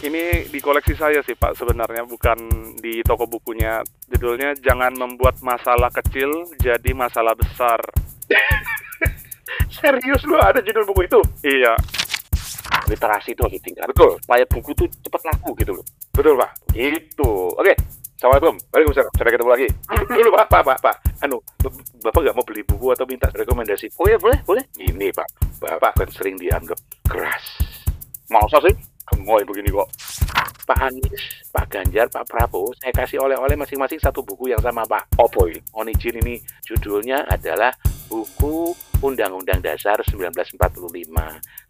Ini di koleksi saya sih Pak sebenarnya bukan di toko bukunya. Judulnya Jangan Membuat Masalah Kecil Jadi Masalah Besar. Serius lu ada judul buku itu? Iya, Literasi itu lagi tingkat. Betul. Supaya buku tuh cepat laku gitu loh. Betul pak. Gitu. Oke. Assalamualaikum. Waalaikumsalam. Sampai ketemu lagi. Dulu pak, pak, pak, pak. Anu, bapak nggak mau beli buku atau minta rekomendasi? Oh iya boleh, boleh. Ini pak, bapak kan sering dianggap keras. Masa sih? Gemoy begini kok. Pak Anies, Pak Ganjar, Pak Prabowo, saya kasih oleh-oleh masing-masing satu buku yang sama Pak Opoy. Onijin ini judulnya adalah buku Undang-Undang Dasar 1945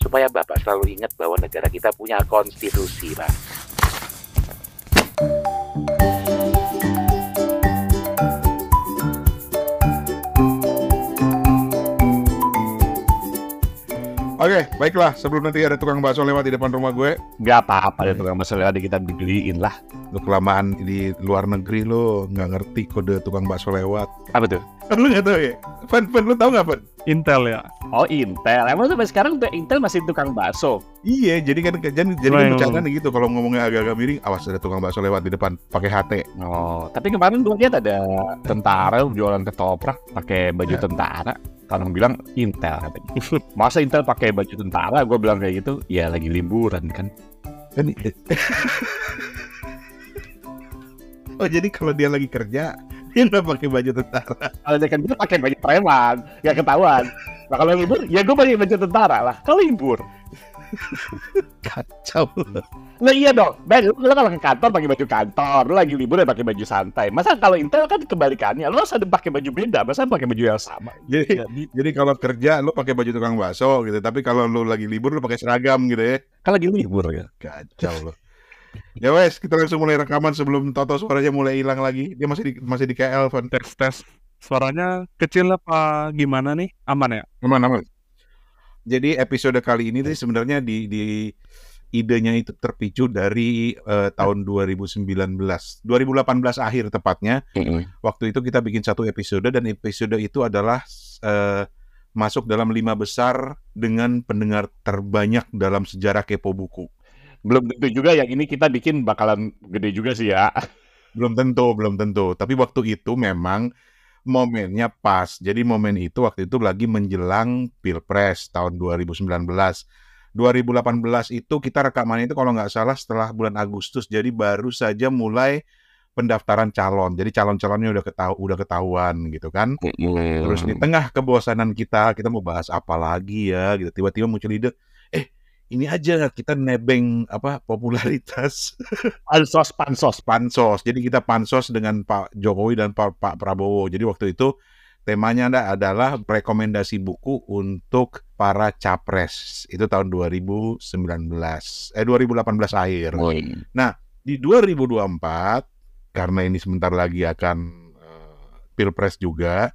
supaya Bapak selalu ingat bahwa negara kita punya konstitusi, Pak. Oke, baiklah. Sebelum nanti ada tukang bakso lewat di depan rumah gue, Gak apa-apa ya tukang bakso lewat kita dibeliin lah. lu kelamaan di luar negeri lo nggak ngerti kode tukang bakso lewat. Apa tuh? Lu nggak tahu ya? Fan, fan, lu tahu nggak, Fan? Intel ya. Oh Intel. Emang sampai sekarang tuh Intel masih tukang bakso. Iya, jadi kan jadi, jadi kan bercanda gitu kalau ngomongnya agak-agak miring, awas ada tukang bakso lewat di depan pakai HT. Oh, tapi kemarin gue lihat ada tentara jualan ketoprak pakai baju Ya. tentara. Orang bilang Intel katanya. Masa Intel pakai baju tentara? Gue bilang kayak gitu. Ya lagi liburan kan. Kan Oh, jadi kalau dia lagi kerja, dia nggak pakai baju tentara. Kalau dia kan dia pakai baju preman, nggak ketahuan. Nah kalau libur, ya gue pakai baju tentara lah. Kalau libur, Kacau. Nah iya dong, Ben, lu, lu kalau ke kantor pakai baju kantor, lu lagi libur ya pakai baju santai. Masa kalau Intel kan kebalikannya, lu harus ada pakai baju beda, masa pakai baju yang sama. Jadi Jadi, jadi kalau kerja lu pakai baju tukang bakso gitu, tapi kalau lu lagi libur lu pakai seragam gitu ya. kan lagi libur ya. Kacau loh. Ya wes, kita langsung mulai rekaman sebelum Toto suaranya mulai hilang lagi. Dia masih di, masih di KL, Van. Tes tes. Suaranya kecil apa gimana nih? Aman ya? Aman, aman. Jadi episode kali ini tuh sebenarnya di, di idenya itu terpicu dari eh, tahun 2019, 2018 akhir tepatnya. Waktu itu kita bikin satu episode dan episode itu adalah eh, masuk dalam lima besar dengan pendengar terbanyak dalam sejarah kepo buku. Belum tentu juga yang ini kita bikin bakalan gede juga sih ya. Belum tentu, belum tentu. Tapi waktu itu memang momennya pas. Jadi momen itu waktu itu lagi menjelang Pilpres tahun 2019. 2018 itu kita rekamannya itu kalau nggak salah setelah bulan Agustus. Jadi baru saja mulai pendaftaran calon. Jadi calon-calonnya udah ketahu udah ketahuan gitu kan. Terus di tengah kebosanan kita, kita mau bahas apa lagi ya gitu. Tiba-tiba muncul ide, eh ini aja kita nebeng apa popularitas pansos pansos. pansos. Jadi kita pansos dengan Pak Jokowi dan Pak, Pak Prabowo. Jadi waktu itu temanya ada- adalah rekomendasi buku untuk para capres. Itu tahun 2019 eh 2018 akhir. Di 2024 karena ini sebentar lagi akan eh, Pilpres juga,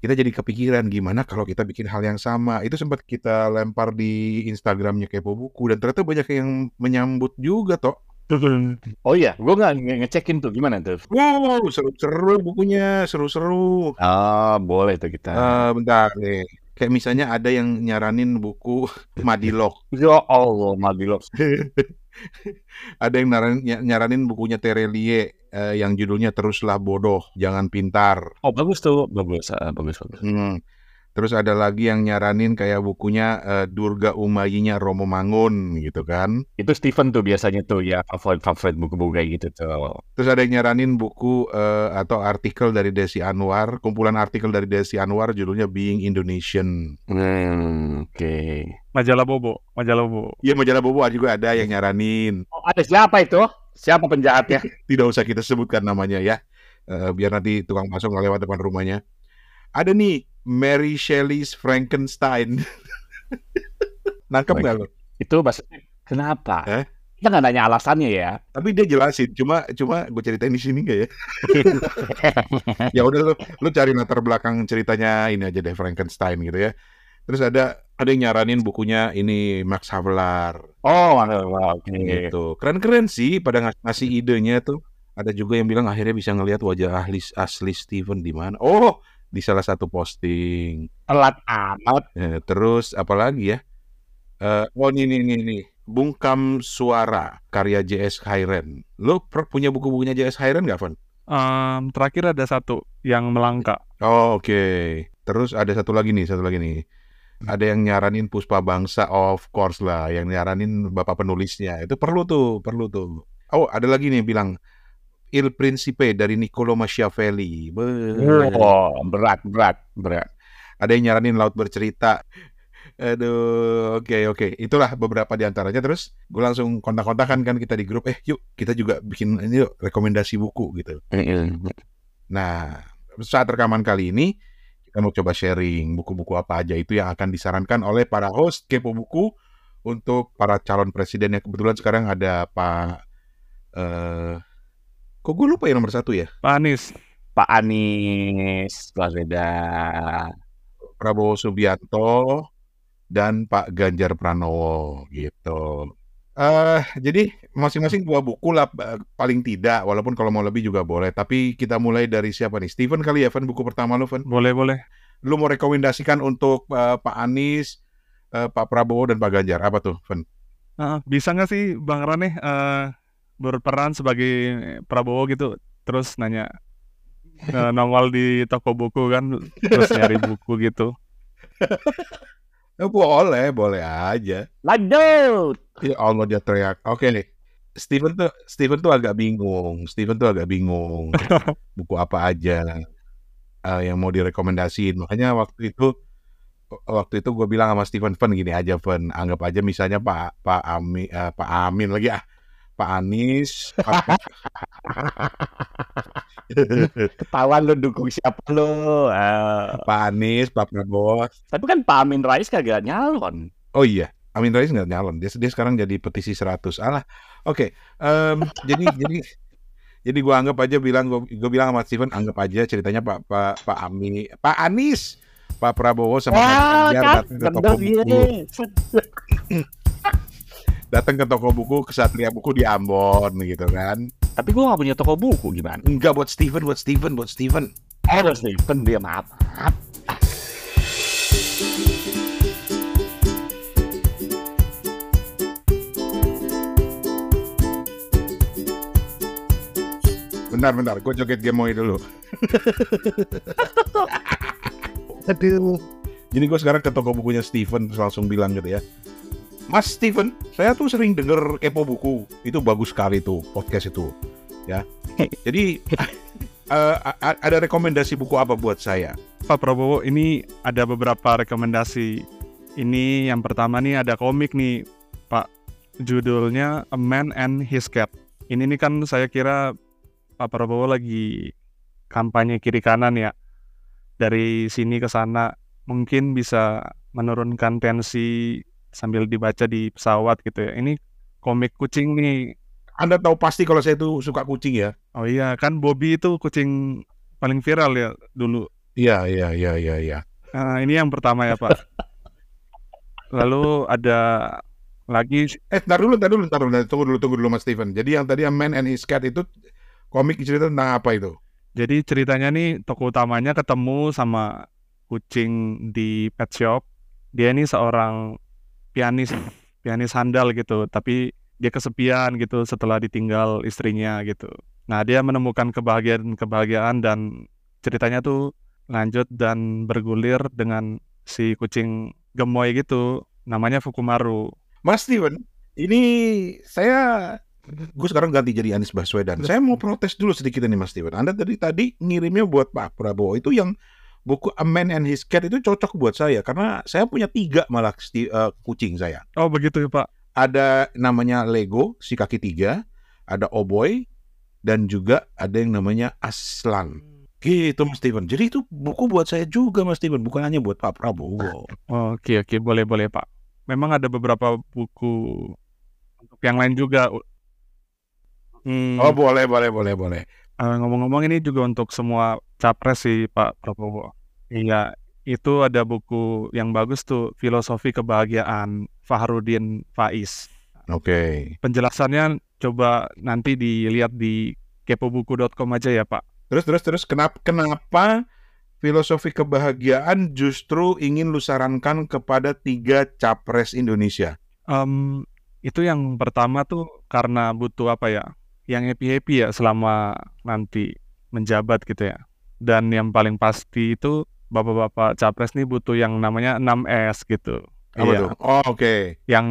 kita jadi kepikiran gimana kalau kita bikin hal yang sama. Itu sempat kita lempar di Instagramnya Kepo Buku dan ternyata banyak yang menyambut juga toh. Oh iya, gue nggak nge- ngecekin tuh gimana tuh. Wow, seru-seru bukunya, seru-seru. Oh boleh tuh kita. Eh, bentar nih. Kayak misalnya ada yang nyaranin buku Madilog. ya Allah, Mabilok. Ada yang nyaranin, nyaranin bukunya Terelie eh, yang judulnya Teruslah Bodoh, Jangan Pintar. Oh bagus tuh, bagus, ah, bagus, bagus. Hmm. Terus ada lagi yang nyaranin kayak bukunya eh, Durga Umayinya Romo Mangun gitu kan. Itu Steven tuh biasanya tuh ya favorit favorit buku-buku kayak gitu tuh. Terus ada yang nyaranin buku eh, atau artikel dari Desi Anwar, kumpulan artikel dari Desi Anwar judulnya Being Indonesian. Hmm, oke. Majalah Bobo, majalah Bobo. Iya majalah Bobo juga ada yang nyaranin. Oh, ada siapa itu? Siapa penjahatnya? Tidak usah kita sebutkan namanya ya. Eh, biar nanti tukang bakso nggak lewat depan rumahnya. Ada nih Mary Shelley's Frankenstein. Nangkep nggak lo? itu maksudnya kenapa? Eh? Kita nggak nanya alasannya ya. Tapi dia jelasin. Cuma cuma gue ceritain di sini nggak ya? ya udah lu, lu cari latar belakang ceritanya ini aja deh Frankenstein gitu ya. Terus ada ada yang nyaranin bukunya ini Max Havelaar oh, wah, oke. gitu. Keren-keren sih pada ngas- ngasih idenya tuh. Ada juga yang bilang akhirnya bisa ngelihat wajah ahli asli Steven di mana. Oh, di salah satu posting. Telat amat. Ya, terus apalagi ya? Eh, oh ini nih nih Bungkam Suara karya JS Khairen. Lo punya buku-bukunya JS Khairen nggak, Van? Em, terakhir ada satu yang melangkah. Oh, oke. Terus ada satu lagi nih, satu lagi nih. Ada yang nyaranin Puspa Bangsa, of course lah. Yang nyaranin bapak penulisnya. Itu perlu tuh, perlu tuh. Oh, ada lagi nih bilang Il Principe dari Niccolo Machiavelli. Beuh. Oh, berat, berat, berat. Ada yang nyaranin Laut Bercerita. Aduh, oke oke. Itulah beberapa di antaranya. Terus gue langsung kontak-kontakan kan kita di grup. Eh, yuk kita juga bikin ini yuk rekomendasi buku gitu. Nah, saat rekaman kali ini kita mau coba sharing buku-buku apa aja itu yang akan disarankan oleh para host Kepo Buku untuk para calon presiden yang kebetulan sekarang ada Pak eh kok gue lupa ya nomor satu ya Pak Anies. Pak Anies Baswedan. Prabowo Subianto dan Pak Ganjar Pranowo gitu. eh jadi masing-masing dua buku lah eh, paling tidak walaupun kalau mau lebih juga boleh tapi kita mulai dari siapa nih Steven kali ya Van buku pertama lu Van Boleh, boleh. lu mau rekomendasikan untuk eh, Pak Anies, eh, Pak Prabowo dan Pak Ganjar apa tuh, Fen? Ah, bisa nggak sih Bang Rane eh, berperan sebagai Prabowo gitu, terus nanya eh, nongol di toko buku kan, terus nyari buku gitu. Eh, boleh, boleh aja. Lanjut. Ya Allah dia teriak. Oke nih. Steven tuh Steven tuh agak bingung. Steven tuh agak bingung. Buku apa aja eh, yang mau direkomendasiin. Makanya waktu itu waktu itu gue bilang sama Steven Fen gini aja Fen anggap aja misalnya Pak Pak Amin eh, Pak Amin lagi ah Pak Anies Pak, Ketahuan lu dukung siapa lu. Eh, Pak Anies Pak Prabowo tapi kan Pak Amin Rais kagak nyalon. Oh iya, Amin Rais nggak nyalon. Dia, dia sekarang jadi petisi 100. Alah, oke. Em, jadi jadi jadi gua anggap aja bilang gua, gua bilang sama Steven anggap aja ceritanya Pak Pak Pak Ami Pak Anies Pak Prabowo sama Pak Wah, Ganjar kan datang ke toko buku ya. datang ke toko buku Kesatria Buku di Ambon gitu kan Tapi gua gak punya toko buku gimana? enggak buat Steven buat Steven buat Steven Harus nih, kan dia maaf. maaf. bentar bentar gue joget gemoy dulu Aduh. Jadi gue sekarang ke toko bukunya Steven terus langsung bilang gitu ya. Mas Steven, saya tuh sering denger kepo buku. Itu bagus sekali tuh podcast itu. Ya. Jadi a- ada rekomendasi buku apa buat saya? Pak Prabowo ini ada beberapa rekomendasi. Ini yang pertama nih ada komik nih, Pak. Judulnya A Man and His Cat. Ini nih kan saya kira Pak Prabowo lagi kampanye kiri kanan ya. Dari sini ke sana mungkin bisa menurunkan tensi sambil dibaca di pesawat gitu ya. Ini komik kucing nih. Anda tahu pasti kalau saya tuh suka kucing ya. Oh iya, kan Bobby itu kucing paling viral ya dulu. Iya, iya, iya, iya, iya. Nah, ini yang pertama ya, Pak. Lalu ada lagi Eh, ntar dulu, ntar dulu, ntar dulu, tunggu dulu, tunggu dulu Mas Steven. Jadi yang tadi A Man and His Cat itu komik cerita tentang apa itu? Jadi ceritanya nih tokoh utamanya ketemu sama kucing di pet shop. Dia ini seorang pianis, pianis handal gitu, tapi dia kesepian gitu setelah ditinggal istrinya gitu. Nah, dia menemukan kebahagiaan-kebahagiaan dan ceritanya tuh lanjut dan bergulir dengan si kucing gemoy gitu. Namanya Fukumaru. Mas Steven, ini saya gue sekarang ganti jadi Anies Baswedan. Saya mau protes dulu sedikit nih Mas Steven. Anda tadi tadi ngirimnya buat Pak Prabowo itu yang buku A Man and His Cat itu cocok buat saya karena saya punya tiga malah eh, kucing saya. Oh, begitu ya, Pak. Ada namanya Lego si kaki tiga, ada Oboy dan juga ada yang namanya Aslan. Gitu Mas Steven. Jadi itu buku buat saya juga Mas Steven, bukan hanya buat Pak Prabowo. Oke oke boleh boleh Pak. Memang ada beberapa buku untuk yang lain juga. Hmm, Oh boleh boleh boleh boleh. eh, ngomong-ngomong ini juga untuk semua capres sih Pak Prabowo. Iya itu ada buku yang bagus tuh Filosofi Kebahagiaan Fahrudin Faiz. Oke. Penjelasannya coba nanti dilihat di kepobuku.com aja ya Pak. Terus terus terus kenapa kenapa filosofi kebahagiaan justru ingin lu sarankan kepada tiga capres Indonesia? Em, Itu yang pertama tuh karena butuh apa ya? Yang happy-happy ya selama nanti menjabat gitu ya. Dan yang paling pasti itu bapak-bapak capres nih butuh yang namanya 6S gitu. Apa Iya, tuh? Oh, oke. yang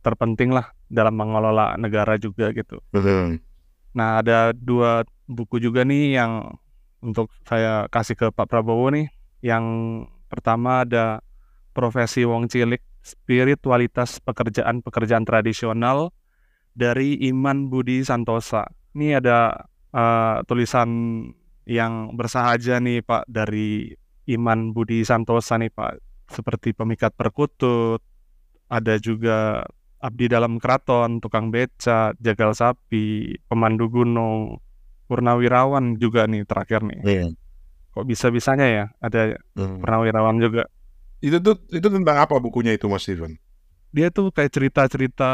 terpenting lah dalam mengelola negara juga gitu. Betul. Nah, ada dua buku juga nih yang untuk saya kasih ke Pak Prabowo nih. Yang pertama ada Profesi Wong Cilik, Spiritualitas Pekerjaan-Pekerjaan Tradisional dari Iman Budi Santosa. Ini ada eh, tulisan yang bersahaja nih Pak dari Iman Budi Santosa nih Pak. Seperti pemikat perkutut, ada juga abdi dalam keraton, tukang beca, jagal sapi, pemandu gunung, purnawirawan juga nih terakhir nih. Iya. Kok bisa-bisanya ya ada Hmm. purnawirawan juga. Itu tuh itu tentang apa bukunya itu Mas Steven? Dia tuh kayak cerita-cerita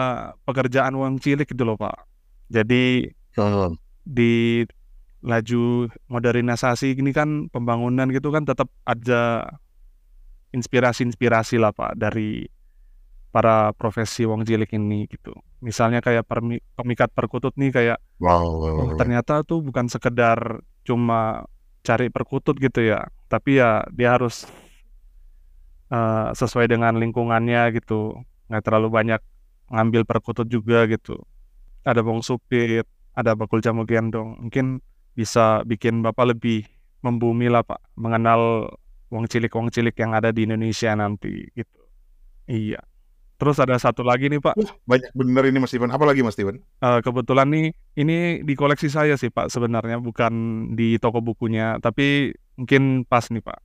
pekerjaan wong cilik gitu loh Pak. Jadi Oh. di laju modernisasi gini kan pembangunan gitu kan tetap ada inspirasi-inspirasi lah Pak dari para profesi wong cilik ini gitu. Misalnya kayak permi- pemikat perkutut nih kayak Wow. oh ternyata tuh bukan sekedar cuma cari perkutut gitu ya, tapi ya dia harus eh, sesuai dengan lingkungannya gitu, nggak terlalu banyak ngambil perkutut juga gitu. Ada bong supit, ada bakul jamu gendong, mungkin bisa bikin bapak lebih membumi lah pak, mengenal wong cilik-wong cilik yang ada di Indonesia nanti gitu. Iya. Terus ada satu lagi nih pak, Banyak bener ini Mas Steven. Apa lagi Mas Steven? Eh, kebetulan nih ini di koleksi saya sih Pak sebenarnya bukan di toko bukunya tapi mungkin pas nih Pak.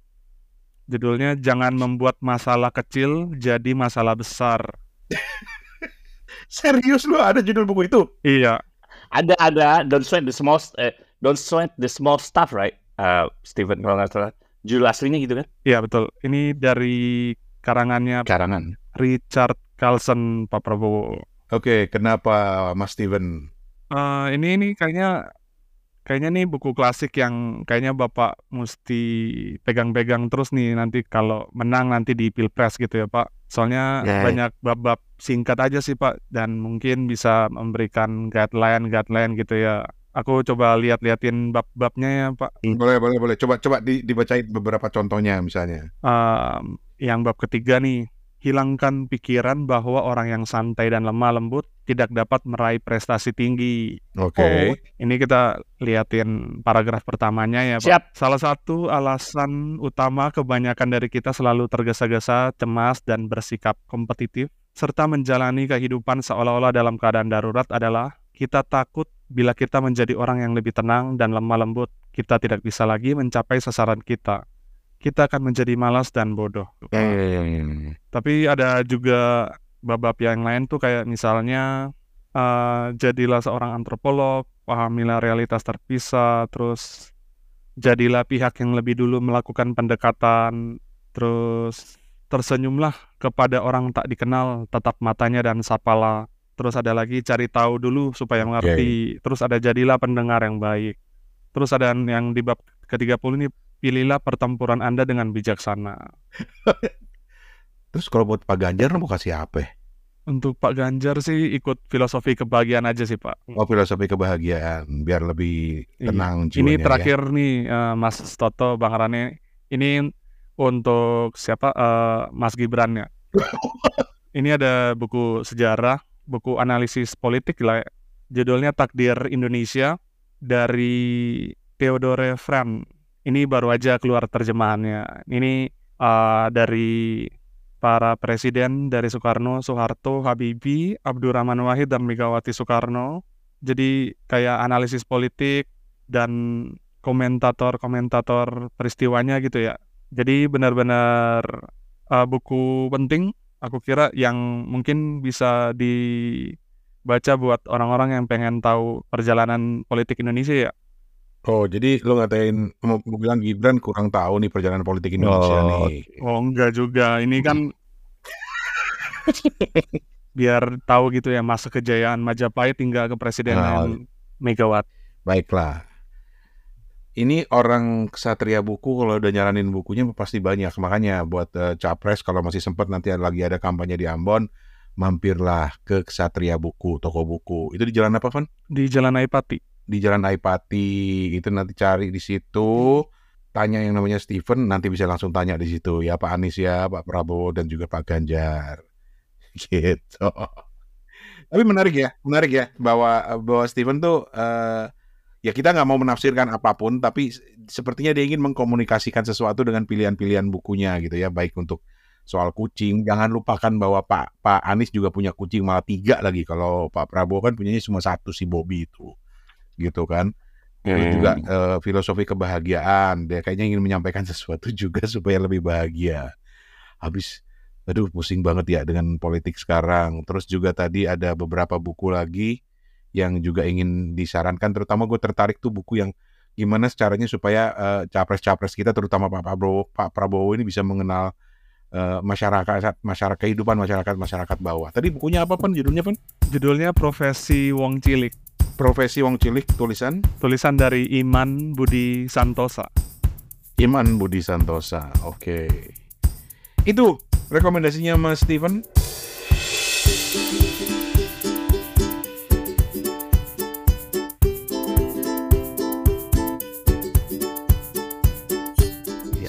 Judulnya Jangan Membuat Masalah Kecil Jadi Masalah Besar. Serius lu ada judul buku itu? Iya, Ada ada don't sweat the small eh, don't sweat the small stuff right? Eh, Steven kalau nggak salah. Judul aslinya gitu kan? iya betul. Ini dari karangannya Karangan. Richard Carlson Pak Prabowo. Oke, kenapa Mas Steven? Eh, ini ini kayaknya kayaknya nih buku klasik yang kayaknya Bapak mesti pegang-pegang terus nih nanti kalau menang nanti di Pilpres gitu ya Pak. Soalnya Ya. banyak bab-bab singkat aja sih Pak dan mungkin bisa memberikan guideline-guideline gitu ya. Aku coba lihat-liatin bab-babnya ya Pak. Boleh, boleh, boleh. Coba coba di, dibacain beberapa contohnya misalnya. Em, yang bab ketiga nih, hilangkan pikiran bahwa orang yang santai dan lemah lembut tidak dapat meraih prestasi tinggi. Oke. Oh, ini kita liatin paragraf pertamanya ya, Pak. Siap. Salah satu alasan utama kebanyakan dari kita selalu tergesa-gesa, cemas, dan bersikap kompetitif, serta menjalani kehidupan seolah-olah dalam keadaan darurat adalah kita takut bila kita menjadi orang yang lebih tenang dan lemah lembut, kita tidak bisa lagi mencapai sasaran kita. Kita akan menjadi malas dan bodoh. Ya, ya, ya, ya. Tapi ada juga bab-bab yang lain tuh kayak misalnya eh, jadilah seorang antropolog, pahamilah realitas terpisah, terus jadilah pihak yang lebih dulu melakukan pendekatan, terus tersenyumlah kepada orang tak dikenal, tatap matanya dan sapalah. Terus ada lagi cari tahu dulu supaya mengerti. Terus ada jadilah pendengar yang baik. Terus ada yang di bab ke-30 ini pilihlah pertempuran Anda dengan bijaksana. Terus kalau buat Pak Ganjar mau kasih apa? ya? Untuk Pak Ganjar sih ikut filosofi kebahagiaan aja sih Pak. Oh filosofi kebahagiaan biar lebih Iya. tenang jiwanya. Ini ya. terakhir nih eh, Mas Toto Bang Rane. Ini untuk siapa? Eh, Mas Gibran ya. Ini ada buku sejarah, buku analisis politik lah. ya. Judulnya Takdir Indonesia dari Theodore Fran. Ini baru aja keluar terjemahannya. Ini eh, dari para presiden dari Soekarno, Soeharto, Habibie, Abdurrahman Wahid dan Megawati Soekarno. Jadi kayak analisis politik dan komentator-komentator peristiwanya gitu ya. Jadi benar-benar uh, buku penting aku kira yang mungkin bisa dibaca buat orang-orang yang pengen tahu perjalanan politik Indonesia ya. Oh jadi lo ngatain mau, bilang Gibran kurang tahu nih perjalanan politik Indonesia Oh, nih. Oh enggak juga, ini kan biar tahu gitu ya masa kejayaan Majapahit hingga kepresidenan Megawati. Baiklah. Ini orang kesatria buku kalau udah nyaranin bukunya pasti banyak. Makanya buat eh, capres kalau masih sempat nanti ada- lagi ada kampanye di Ambon, mampirlah ke Ksatria Buku, toko buku. Itu di jalan apa, Van? Di Jalan Aipati. Di Jalan Aipati. Itu nanti cari di situ. Tanya yang namanya Steven, nanti bisa langsung tanya di situ ya Pak Anies ya, Pak Prabowo dan juga Pak Ganjar. Gitu. Tapi menarik ya, menarik ya bahwa bahwa Steven tuh eh, ya kita nggak mau menafsirkan apa pun, tapi sepertinya dia ingin mengkomunikasikan sesuatu dengan pilihan-pilihan bukunya gitu ya, baik untuk soal kucing. Jangan lupakan bahwa Pak Pak Anies juga punya kucing malah tiga lagi. Kalau Pak Prabowo kan punyanya cuma satu si Bobby itu, gitu kan. Terus juga eh, filosofi kebahagiaan. Dia kayaknya ingin menyampaikan sesuatu juga supaya lebih bahagia. Habis, aduh pusing banget ya dengan politik sekarang. Terus juga tadi ada beberapa buku lagi yang juga ingin disarankan. Terutama gue tertarik tuh buku yang gimana caranya supaya eh, capres-capres kita, terutama Pak Prabowo, Pak Prabowo ini bisa mengenal eh, masyarakat, masyarakat kehidupan masyarakat masyarakat bawah. Tadi bukunya apa pun judulnya pun? Judulnya Profesi Wong Cilik. Profesi Wong Cilik tulisan Tulisan dari Iman Budi Santosa. Iman Budi Santosa. Oke. Itu rekomendasinya Mas Steven.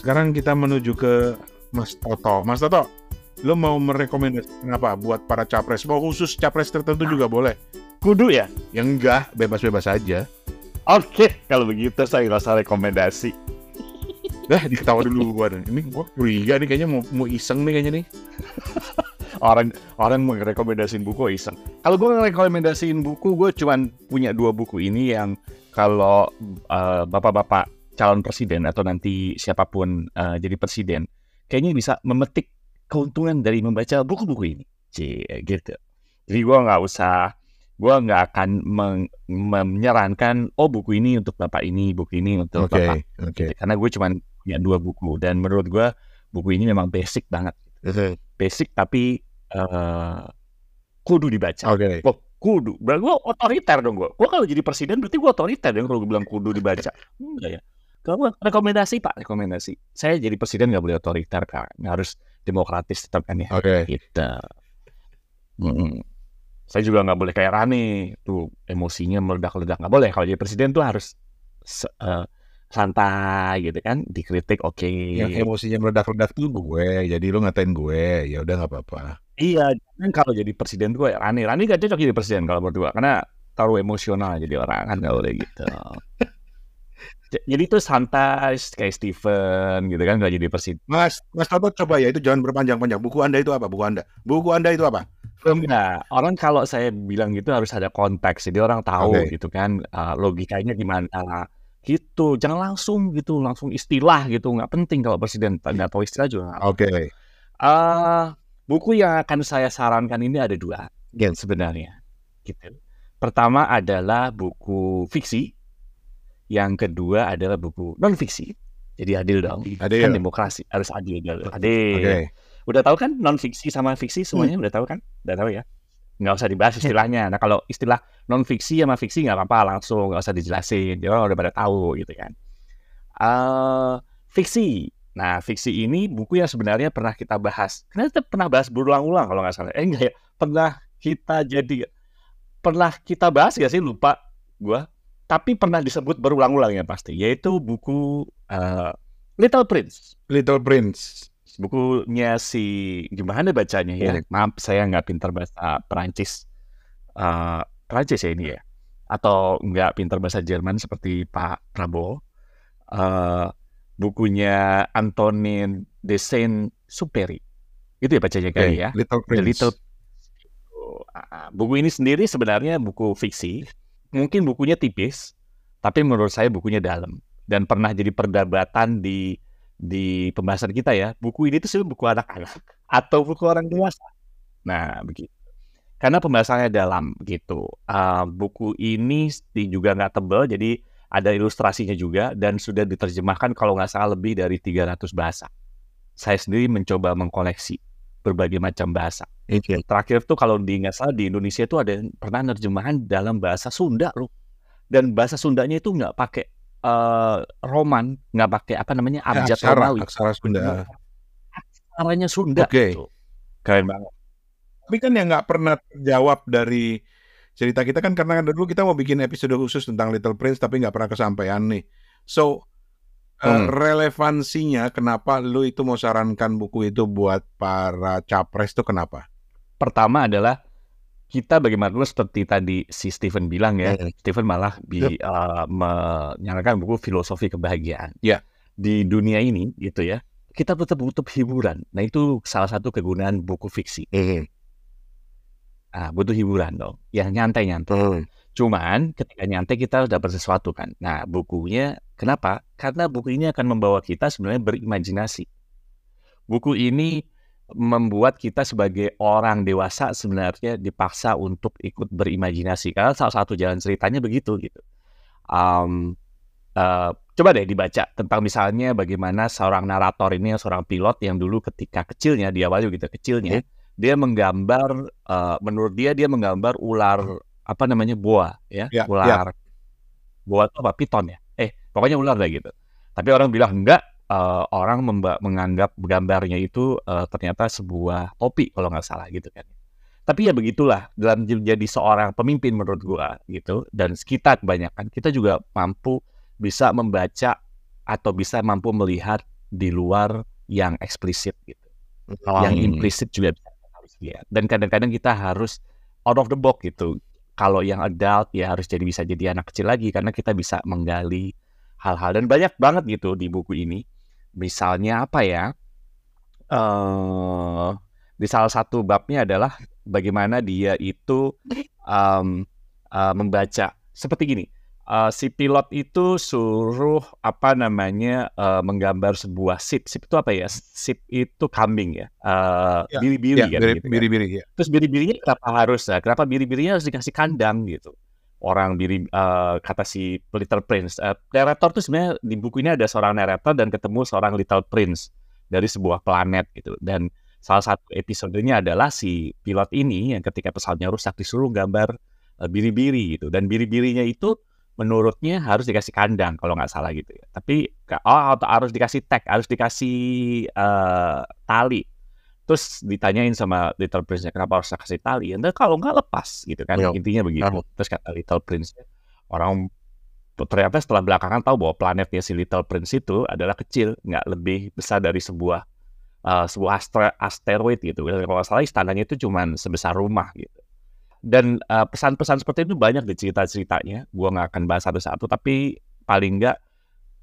Sekarang kita menuju ke Mas Toto. Mas Toto, lo mau merekomendasikan apa buat para capres? Mau khusus capres tertentu juga boleh. Kudu ya? Yang enggak, bebas-bebas aja. Oke, kalau begitu saya rasa rekomendasi. Dah diketawa dulu gua nih. Ini gua curiga nih kayaknya mau mau iseng nih kayaknya nih. Orang orang mau rekomendasiin buku iseng. Kalau gue rekomendasiin buku, gue cuman punya dua buku ini yang kalau eh, bapak-bapak calon presiden atau nanti siapa pun eh, jadi presiden, kayaknya bisa memetik keuntungan dari membaca buku-buku ini. Cie, gitu. Jadi gue nggak usah, gue nggak akan menyarankan, oh buku ini untuk bapak ini, buku ini untuk Oke, bapak oke. gitu. Karena gue cuman punya dua buku dan menurut gue buku ini memang basic banget. Basic tapi eh, kudu dibaca. Oke. Wah, kudu. Berarti gue otoriter dong gue. Gue kalau jadi presiden berarti gue otoriter dong kalau gue bilang kudu dibaca. Enggak ya. Kalau rekomendasi pak, rekomendasi. Saya jadi presiden nggak boleh otoriter kan. Harus demokratis tetap kan ya. Oke. Gitu. Mm-mm. Saya juga nggak boleh kayak Rani tuh emosinya meledak-ledak nggak boleh. Kalau jadi presiden tuh harus se- eh, santai gitu kan, dikritik oke. Yang emosinya meledak-ledak tuh gue, jadi lu ngatain gue, ya udah nggak apa-apa. Iya, kan kalau jadi presiden tuh kayak Rani. Rani gak cocok jadi presiden kalau berdua karena terlalu emosional jadi orang kan nggak boleh gitu. Jadi itu santai kayak Steven gitu kan nggak jadi presiden. Mas, Mas Toto coba ya itu jangan berpanjang-panjang. Buku Anda itu apa? Buku Anda. Buku Anda itu apa? Enggak, orang kalau saya bilang gitu harus ada konteks, jadi orang tahu Oke. gitu kan uh, logikanya gimana gitu. Jangan langsung gitu, langsung istilah gitu, nggak penting kalau presiden nggak tahu istilah juga. Oke. Eh, buku yang akan saya sarankan ini ada dua gen sebenarnya. Gitu. Pertama adalah buku fiksi, yang kedua adalah buku non fiksi. Jadi adil dong. Adil. Kan demokrasi harus adil. Adil. Oke. Udah tahu kan non fiksi sama fiksi semuanya udah tahu kan? Udah tahu ya. Nggak usah dibahas istilahnya. Nah kalau istilah non fiksi sama fiksi nggak apa-apa langsung nggak usah dijelasin. Dia udah pada tahu gitu kan. eh fiksi. Nah fiksi ini buku yang sebenarnya pernah kita bahas. Karena kita pernah bahas berulang-ulang kalau nggak salah. Eh enggak ya. Pernah kita jadi pernah kita bahas gak sih lupa gua. Tapi pernah disebut berulang-ulang ya pasti. Yaitu buku eh, Little Prince Little Prince. bukunya si gimana bacanya ya? Hmm. Maaf saya nggak pintar bahasa Perancis. Eh, Perancis ya ini ya? Atau nggak pintar bahasa Jerman seperti Pak Prabowo. Eh, bukunya Antonin de Saint-Supéry. Itu ya bacanya Oke. kali ya? Little The Prince. Little Ah, buku ini sendiri sebenarnya buku fiksi. Mungkin bukunya tipis, tapi menurut saya bukunya dalam dan pernah jadi perdebatan di di pembahasan kita ya. Buku ini tuh sebenarnya buku anak-anak atau buku orang dewasa. Nah, begitu. Karena pembahasannya dalam gitu. Ah, buku ini juga nggak tebal, jadi ada ilustrasinya juga dan sudah diterjemahkan kalau nggak salah lebih dari 300 bahasa. Saya sendiri mencoba mengkoleksi berbagai macam bahasa. Oke. Terakhir tuh kalau di nggak salah di Indonesia itu ada yang pernah nerjemahan dalam bahasa Sunda loh. Dan bahasa Sundanya itu nggak pakai eh, roman, nggak pakai apa namanya Ya, abjad aksara, Romawi. aksara Sunda. Aksaranya Sunda. Oke. gitu. Keren banget. Tapi kan yang nggak pernah terjawab dari cerita kita kan karena kan dulu kita mau bikin episode khusus tentang Little Prince tapi nggak pernah kesampaian nih. So Hmm. relevansinya kenapa lu itu mau sarankan buku itu buat para capres tuh kenapa? Pertama adalah kita bagaimana seperti tadi si Stephen bilang ya, Hmm. Stephen malah bi, eh, menyarankan buku filosofi kebahagiaan. Ya. Di dunia ini gitu ya, kita tetap butuh hiburan. Nah itu salah satu kegunaan buku fiksi. Ah, butuh hiburan dong, yang nyantai-nyantai. Cuman ketika nyantai kita dapat sesuatu kan. Nah bukunya kenapa? Karena buku ini akan membawa kita sebenarnya berimajinasi. Buku ini membuat kita sebagai orang dewasa sebenarnya dipaksa untuk ikut berimajinasi. Karena salah satu jalan ceritanya begitu gitu. Am, eh, coba deh dibaca tentang misalnya bagaimana seorang narator ini, seorang pilot yang dulu ketika kecilnya, di awal gitu kecilnya, dia menggambar, eh, menurut dia dia menggambar ular apa namanya boa ya, Ya, ular boa itu apa piton ya? Pokoknya ular lah gitu. Tapi orang bilang enggak, eh, orang menganggap gambarnya itu eh, ternyata sebuah topi kalau nggak salah gitu kan. Tapi ya begitulah dalam menjadi seorang pemimpin menurut gua gitu dan kita kebanyakan kita juga mampu bisa membaca atau bisa mampu melihat di luar yang eksplisit gitu. Yang Hmm. implisit juga bisa harus lihat. Dan kadang-kadang kita harus out of the box gitu. Kalau yang adult ya harus jadi bisa jadi anak kecil lagi karena kita bisa menggali hal-hal dan banyak banget gitu di buku ini. Misalnya apa ya? eh di salah satu babnya adalah bagaimana dia itu em, eh, membaca seperti gini. eh, si pilot itu suruh apa namanya eh, menggambar sebuah sip. Sip itu apa ya? Sip itu kambing ya. Eh, Ya, biri-biri Ya, kan biri- gitu kan. biri-biri ya. Terus biri-birinya kenapa harus? Nah, kenapa biri-birinya harus dikasih kandang gitu? Orang biri eh, kata si Little Prince. Eh, narrator tuh sebenarnya di buku ini ada seorang narrator dan ketemu seorang Little Prince dari sebuah planet gitu. Dan salah satu episodenya adalah si pilot ini yang ketika pesawatnya rusak disuruh gambar eh, biri-biri gitu. Dan biri-birinya itu menurutnya harus dikasih kandang kalau nggak salah gitu ya. Tapi oh atau harus dikasih tag, harus dikasih eh, tali. Terus ditanyain sama Little Prince kenapa harus kasih tali? Ya, "Ntar kalau nggak lepas gitu kan Iya. intinya begitu. Kamu. Terus kata Little Prince orang ternyata setelah belakangan tahu bahwa planetnya si Little Prince itu adalah kecil, nggak lebih besar dari sebuah eh, sebuah astre- asteroid gitu. Kalau nggak salah istananya itu cuman sebesar rumah gitu. Dan eh, pesan-pesan seperti itu banyak di cerita-ceritanya. Gua nggak akan bahas satu-satu, tapi paling nggak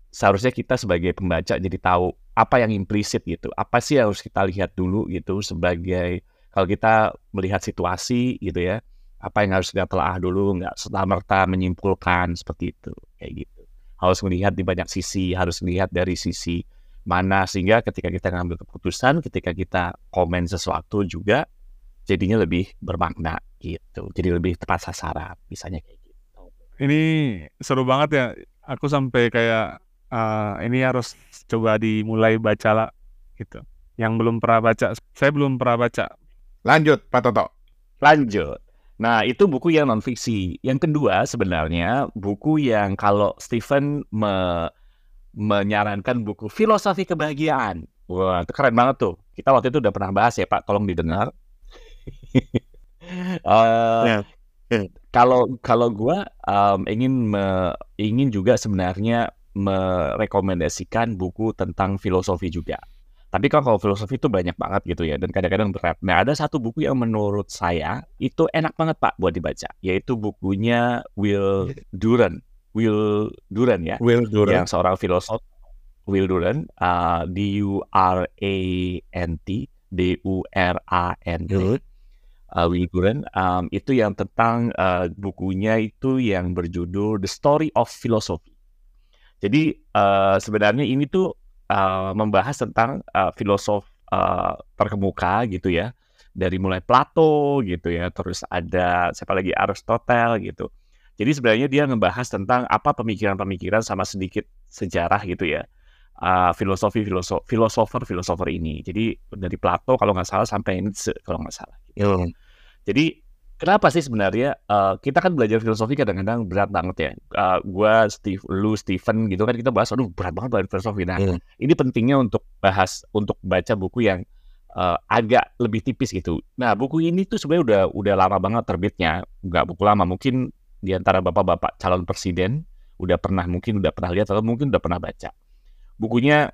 seharusnya kita sebagai pembaca jadi tahu apa yang implisit gitu. Apa sih yang harus kita lihat dulu gitu sebagai kalau kita melihat situasi gitu ya. Apa yang harus kita telah dulu, nggak serta-merta menyimpulkan seperti itu kayak gitu. Harus melihat di banyak sisi, harus melihat dari sisi mana sehingga ketika kita ngambil keputusan, ketika kita komen sesuatu juga jadinya lebih bermakna gitu. Jadi lebih tepat sasaran, misalnya kayak gitu. Ini seru banget ya. Aku sampai kayak eh, ini harus coba dimulai baca lah gitu. Yang belum pernah baca, saya belum pernah baca. Lanjut, Pak Toto. Lanjut. Nah, itu buku yang non fiksi. Yang kedua sebenarnya buku yang kalau Stephen me- menyarankan buku filosofi kebahagiaan. Wah, itu keren banget tuh. Kita waktu itu udah pernah bahas ya, Pak. Tolong didengar. Eh, Ya. Kalau kalau gua em, ingin me- ingin juga sebenarnya merekomendasikan buku tentang filosofi juga. Tapi kan kalau filosofi itu banyak banget gitu ya dan kadang-kadang berat. Nah, ada satu buku yang menurut saya itu enak banget Pak buat dibaca, yaitu bukunya Will Durant. Will Durant ya, Will Durant. yang seorang filosof Will Durant, uh, D U R A N T, D U R A N T. Uh, Will Durant um, itu yang tentang uh, bukunya itu yang berjudul The Story of Philosophy. Jadi uh, sebenarnya ini tuh uh, membahas tentang uh, filosof uh, terkemuka gitu ya, dari mulai Plato gitu ya, terus ada siapa lagi Aristotle gitu. Jadi sebenarnya dia ngebahas tentang apa pemikiran-pemikiran sama sedikit sejarah gitu ya. Uh, filosofi filosof filosofer filosofer ini. Jadi dari Plato kalau nggak salah sampai Nietzsche kalau nggak salah. Jadi kenapa sih sebenarnya eh, kita kan belajar filosofi kadang-kadang berat banget ya. Eh, gua, Steve, lu, Stephen gitu kan kita bahas, aduh berat banget belajar filosofi. Nah, Hmm. ini pentingnya untuk bahas, untuk baca buku yang uh, agak lebih tipis gitu. Nah, buku ini tuh sebenarnya udah udah lama banget terbitnya, nggak buku lama, mungkin di antara bapak-bapak calon presiden udah pernah mungkin udah pernah lihat atau mungkin udah pernah baca. Bukunya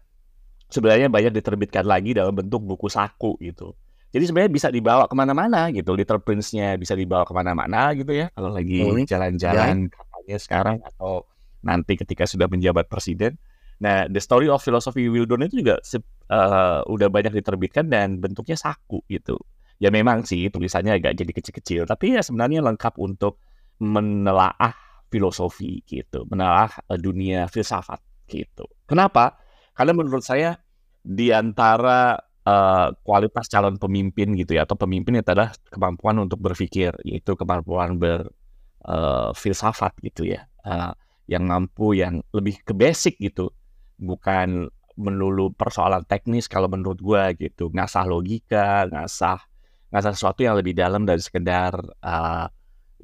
sebenarnya banyak diterbitkan lagi dalam bentuk buku saku gitu. Jadi sebenarnya bisa dibawa ke mana-mana gitu, Little Prince-nya bisa dibawa ke mana-mana gitu ya, kalau lagi Hmm, jalan-jalan katanya sekarang atau nanti ketika sudah menjabat presiden. Nah, The Story of Philosophy Wildon itu juga eh, udah banyak diterbitkan dan bentuknya saku gitu. Ya memang sih tulisannya agak jadi kecil-kecil, tapi ya sebenarnya lengkap untuk menelaah filosofi gitu, menelaah eh, dunia filsafat gitu. Kenapa? Karena menurut saya di antara eh, kualitas calon pemimpin gitu ya atau pemimpin itu adalah kemampuan untuk berpikir, yaitu kemampuan berfilsafat gitu ya, Eh, yang mampu yang lebih ke basic gitu, bukan melulu persoalan teknis kalau menurut gua gitu, ngasah logika, ngasah ngasah sesuatu yang lebih dalam dari sekedar eh,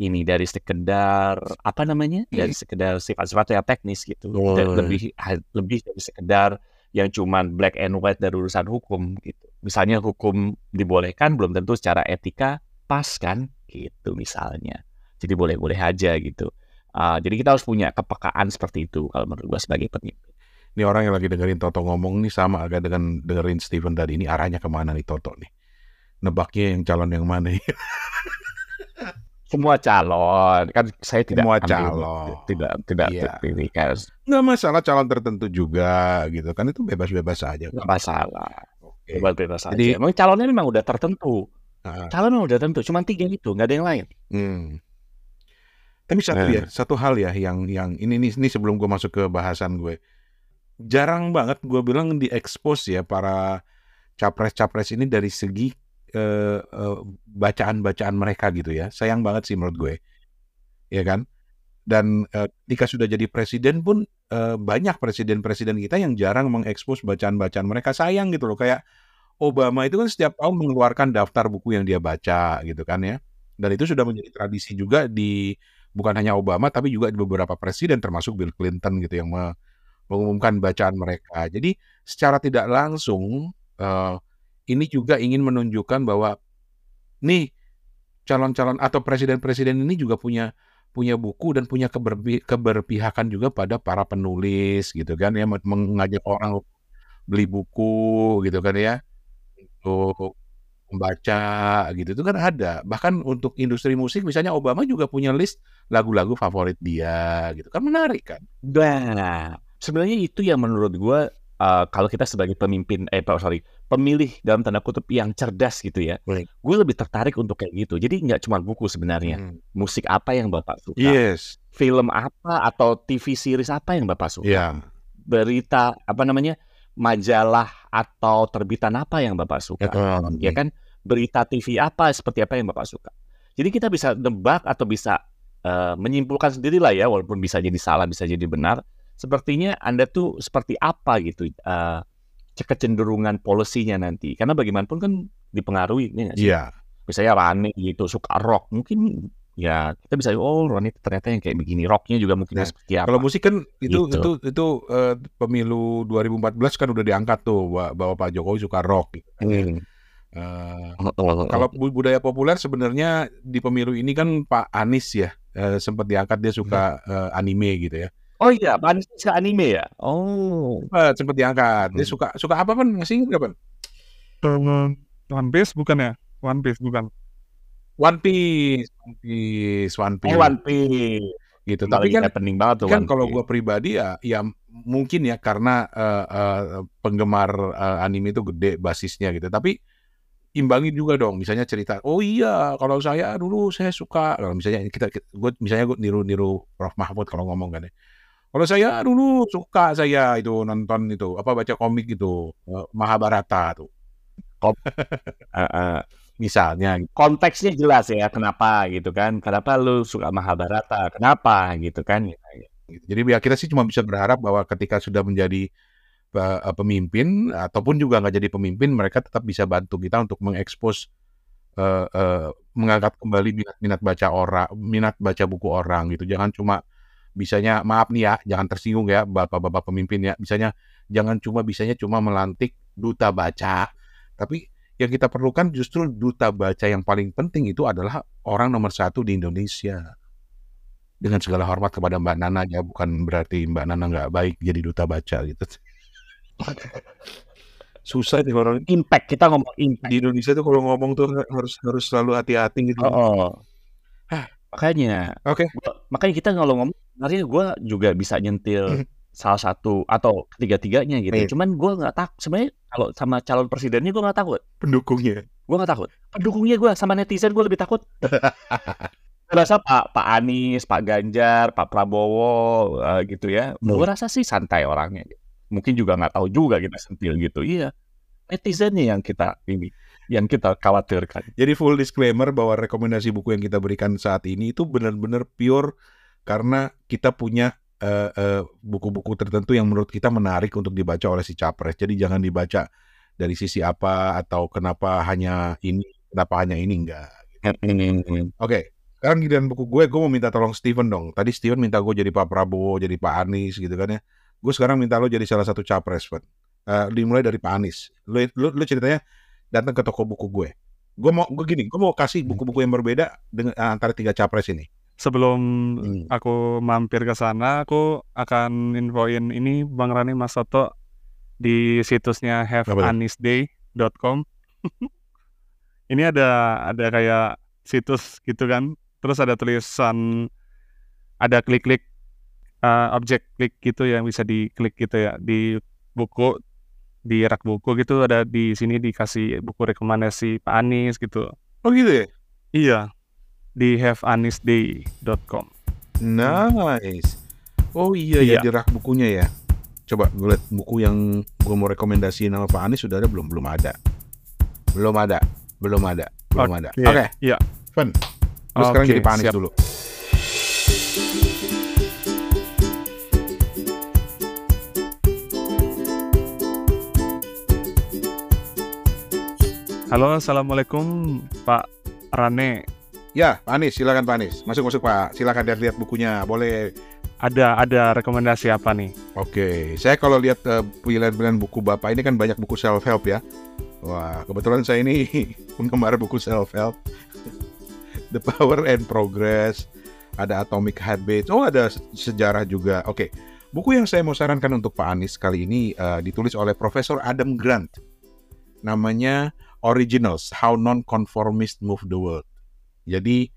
ini dari sekedar apa namanya? Dari sekedar sifat-sifat yang teknis gitu. Oh, lebih lebih dari sekedar yang cuman black and white dari urusan hukum gitu misalnya hukum dibolehkan belum tentu secara etika pas kan gitu misalnya jadi boleh-boleh aja gitu Ah, jadi kita harus punya kepekaan seperti itu kalau menurut gua sebagai pemimpin Ini orang yang lagi dengerin Toto ngomong nih sama agak dengan dengerin Steven tadi. Ini arahnya ke mana nih Toto nih? Nebaknya yang calon yang mana ya? semua calon kan saya tidak Semua ambil- calon. tidak tidak Iya. terpilih kan Nggak masalah calon tertentu juga gitu kan itu bebas-bebas aja. nggak masalah Oke. bebas-bebas saja. Jadi- Emang calonnya memang udah tertentu. Ah. Calon memang udah tertentu, cuma tiga itu, nggak ada yang lain. Hmm. Tapi satu Nah. ya, satu hal ya yang yang ini ini, ini sebelum gue masuk ke bahasan gue, jarang banget gue bilang diekspos ya para capres-capres ini dari segi bacaan-bacaan mereka gitu ya. Sayang banget sih menurut gue, ya kan? Dan eh, ketika sudah jadi presiden pun eh, banyak presiden-presiden kita yang jarang mengekspos bacaan-bacaan mereka. Sayang gitu loh, kayak Obama itu kan setiap tahun mengeluarkan daftar buku yang dia baca gitu kan ya. Dan itu sudah menjadi tradisi juga di bukan hanya Obama tapi juga di beberapa presiden termasuk Bill Clinton gitu yang me- mengumumkan bacaan mereka. Jadi secara tidak langsung eh, ini juga ingin menunjukkan bahwa nih calon-calon atau presiden-presiden ini juga punya punya buku dan punya keberpi- keberpihakan juga pada para penulis gitu kan ya meng- mengajak orang beli buku gitu kan ya untuk membaca gitu. Itu kan ada. Bahkan untuk industri musik misalnya Obama juga punya list lagu-lagu favorit dia gitu. Kan menarik kan? Nah, sebenarnya itu yang menurut gua eh, kalau kita sebagai pemimpin, eh Pak sorry, pemilih dalam tanda kutip yang cerdas gitu ya, Baik. gue lebih tertarik untuk kayak gitu. Jadi nggak cuma buku sebenarnya, Hmm. musik apa yang bapak suka, yes film apa atau TV series apa yang bapak suka, ya berita apa namanya, majalah atau terbitan apa yang bapak suka. ya kan berita TV apa seperti apa yang bapak suka. Jadi kita bisa nebak atau bisa eh, menyimpulkan sendiri lah ya, walaupun bisa jadi salah, bisa jadi benar. Sepertinya anda tuh seperti apa gitu eh, kecenderungan polisinya nanti. Karena bagaimanapun kan dipengaruhi, ini sih? iya Misalnya Rani gitu suka rock, mungkin ya kita bisa oh Rani ternyata yang kayak begini rocknya juga mungkin Nah, seperti apa. Kalau musik kan itu Gitu. itu itu eh, pemilu 2014 kan udah diangkat tuh bahwa, Pak Jokowi suka rock. Gitu. kan ya. Hmm. Oh, kalau bu- budaya populer sebenarnya di pemilu ini kan Pak Anies ya eh, sempat diangkat dia suka eh, anime gitu ya. Oh iya, Pak Anies suka anime ya? Oh. Sempat diangkat. Dia Hmm. suka suka apa kan? Masih ingat kapan? One Piece bukan ya? One Piece bukan. One Piece, One Piece, One Piece. Oh, One Piece. gitu. Tapi Tapi kan happening banget tuh kan kalau gue pribadi ya ya mungkin ya karena eh, eh, penggemar eh, anime itu gede basisnya gitu tapi imbangin juga dong misalnya cerita oh iya kalau saya dulu saya suka kalau misalnya kita gue misalnya gue niru-niru Prof Mahfud kalau ngomong kan ya kalau saya dulu suka saya itu nonton itu apa baca komik gitu eh, Mahabharata tuh Eh, eh, misalnya konteksnya jelas ya kenapa gitu kan kenapa lu suka Mahabharata kenapa gitu kan. Jadi ya kita sih cuma bisa berharap bahwa ketika sudah menjadi uh, pemimpin ataupun juga nggak jadi pemimpin, mereka tetap bisa bantu kita untuk mengekspos, uh, uh, mengangkat kembali minat-minat baca orang, minat baca buku orang gitu. Jangan cuma bisanya maaf nih ya, jangan tersinggung ya bapak-bapak pemimpin ya. Bisanya jangan cuma bisanya cuma melantik duta baca, tapi Yang kita perlukan justru duta baca yang paling penting itu adalah orang nomor satu di Indonesia. Dengan segala hormat kepada Mbak Nana ya, bukan berarti Mbak Nana nggak baik jadi duta baca gitu. Susah nih orang Impact kita ngomong impact. di Indonesia tuh kalau ngomong tuh harus harus selalu hati-hati gitu. Oh, Hah. Makanya, Oke. gua- makanya kita kalau ngomong, sebenarnya gue juga bisa nyentil salah satu atau ketiga-tiganya gitu. Iya. Cuman gue nggak takut. Sebenarnya kalau sama calon presidennya gue nggak takut. Pendukungnya. Gue nggak takut. Pendukungnya gue sama netizen gue lebih takut. Rasa Pak Pak Anies, Pak Ganjar, Pak Prabowo eh, gitu ya. Gue rasa sih santai orangnya. Mungkin juga nggak tahu juga kita sentil gitu. Iya. Netizennya yang kita ini, yang kita khawatirkan. Jadi full disclaimer bahwa rekomendasi buku yang kita berikan saat ini itu benar-benar pure karena kita punya eh, eh, buku-buku tertentu yang menurut kita menarik untuk dibaca oleh si capres. Jadi jangan dibaca dari sisi apa atau kenapa hanya ini, kenapa hanya ini enggak. Oke, sekarang giliran buku gue, gue mau minta tolong Steven dong. Tadi Steven minta gue jadi Pak Prabowo, jadi Pak Anies gitu kan ya. Gue sekarang minta lo jadi salah satu capres, Fen. Eh, dimulai dari Pak Anies. Lo, lo, lo ceritanya datang ke toko buku gue. Gue mau, gue gini, gue mau kasih buku-buku yang berbeda dengan eh, antara tiga capres ini. Sebelum Hmm. aku mampir ke sana, aku akan infoin ini Bang Rani Mas Soto di situsnya haveanisday.com. ini ada ada kayak situs gitu kan. Terus ada tulisan ada klik-klik eh, objek klik gitu yang bisa diklik gitu ya di buku di rak buku gitu ada di sini dikasih buku rekomendasi Pak Anies gitu. Oh gitu ya? Iya. Di haveanisday.com. Nice. Oh iya, ya Iya. di rak bukunya ya. Coba gue lihat buku yang gue mau rekomendasi nama Pak Anies sudah ada belum? Belum ada. Belum ada. Belum ada. Belum ada. Oke, Oke. iya. Fen. Lu sekarang Oke, jadi Pak Anies siap. dulu. Halo, assalamualaikum Pak Rane. Ya, Pak Anies, silakan Pak Anies. Masuk-masuk Pak. Silakan lihat-lihat bukunya. Boleh. Ada ada rekomendasi apa nih? Oke, saya kalau lihat eh, pilihan-pilihan buku Bapak ini kan banyak buku self help ya. Wah, kebetulan saya ini penggemar buku self help. The Power and Progress, ada Atomic Habits. Oh, ada se- sejarah juga. Oke. Buku yang saya mau sarankan untuk Pak Anies kali ini eh, ditulis oleh Profesor Adam Grant. Namanya Originals: How Non-Conformists Move the World. Jadi